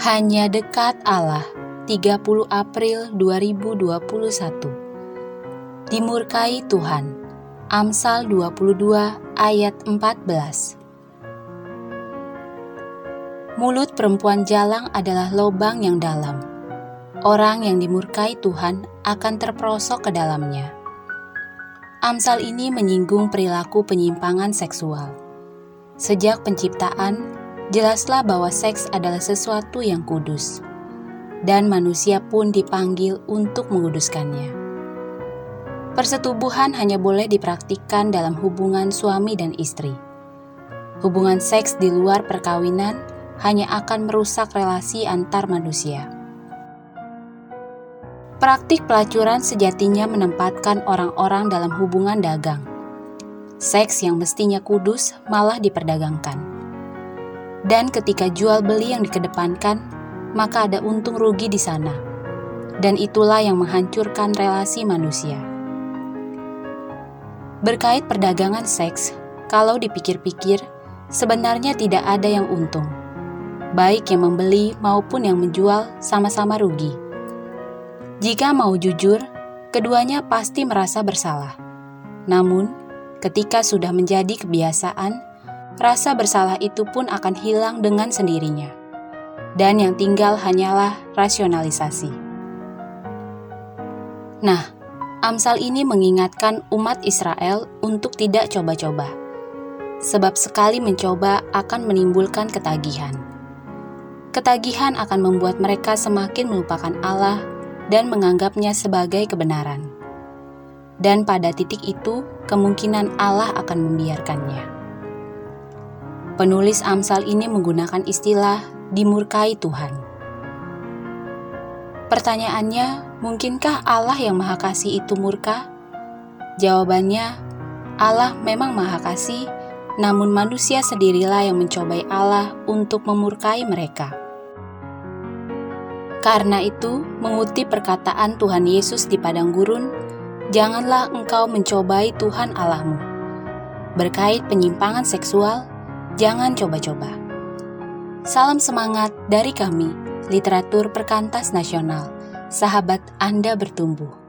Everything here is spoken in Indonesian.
Hanya dekat Allah 30 April 2021 Dimurkai Tuhan Amsal 22 ayat 14 Mulut perempuan jalang adalah lobang yang dalam. Orang yang dimurkai Tuhan akan terperosok ke dalamnya. Amsal ini menyinggung perilaku penyimpangan seksual. Sejak penciptaan, jelaslah bahwa seks adalah sesuatu yang kudus, dan manusia pun dipanggil untuk menguduskannya. Persetubuhan hanya boleh dipraktikkan dalam hubungan suami dan istri. Hubungan seks di luar perkawinan hanya akan merusak relasi antar manusia. Praktik pelacuran sejatinya menempatkan orang-orang dalam hubungan dagang. Seks yang mestinya kudus malah diperdagangkan. Dan ketika jual beli yang dikedepankan, maka ada untung rugi di sana. Dan itulah yang menghancurkan relasi manusia. Berkait perdagangan seks, kalau dipikir-pikir, sebenarnya tidak ada yang untung. Baik yang membeli maupun yang menjual sama-sama rugi. Jika mau jujur, keduanya pasti merasa bersalah. Namun, ketika sudah menjadi kebiasaan, rasa bersalah itu pun akan hilang dengan sendirinya. Dan yang tinggal hanyalah rasionalisasi. Nah, Amsal ini mengingatkan umat Israel untuk tidak coba-coba. Sebab sekali mencoba akan menimbulkan ketagihan. Ketagihan akan membuat mereka semakin melupakan Allah dan menganggapnya sebagai kebenaran. Dan pada titik itu, kemungkinan Allah akan membiarkannya. Penulis Amsal ini menggunakan istilah dimurkai Tuhan. Pertanyaannya, mungkinkah Allah yang Maha Kasih itu murka? Jawabannya, Allah memang Maha Kasih, namun manusia sendirilah yang mencobai Allah untuk memurkai mereka. Karena itu, mengutip perkataan Tuhan Yesus di padang gurun, janganlah engkau mencobai Tuhan Allahmu. Berkait penyimpangan seksual, Jangan coba-coba. Salam semangat dari kami, Literatur Perkantas Nasional. Sahabat Anda bertumbuh.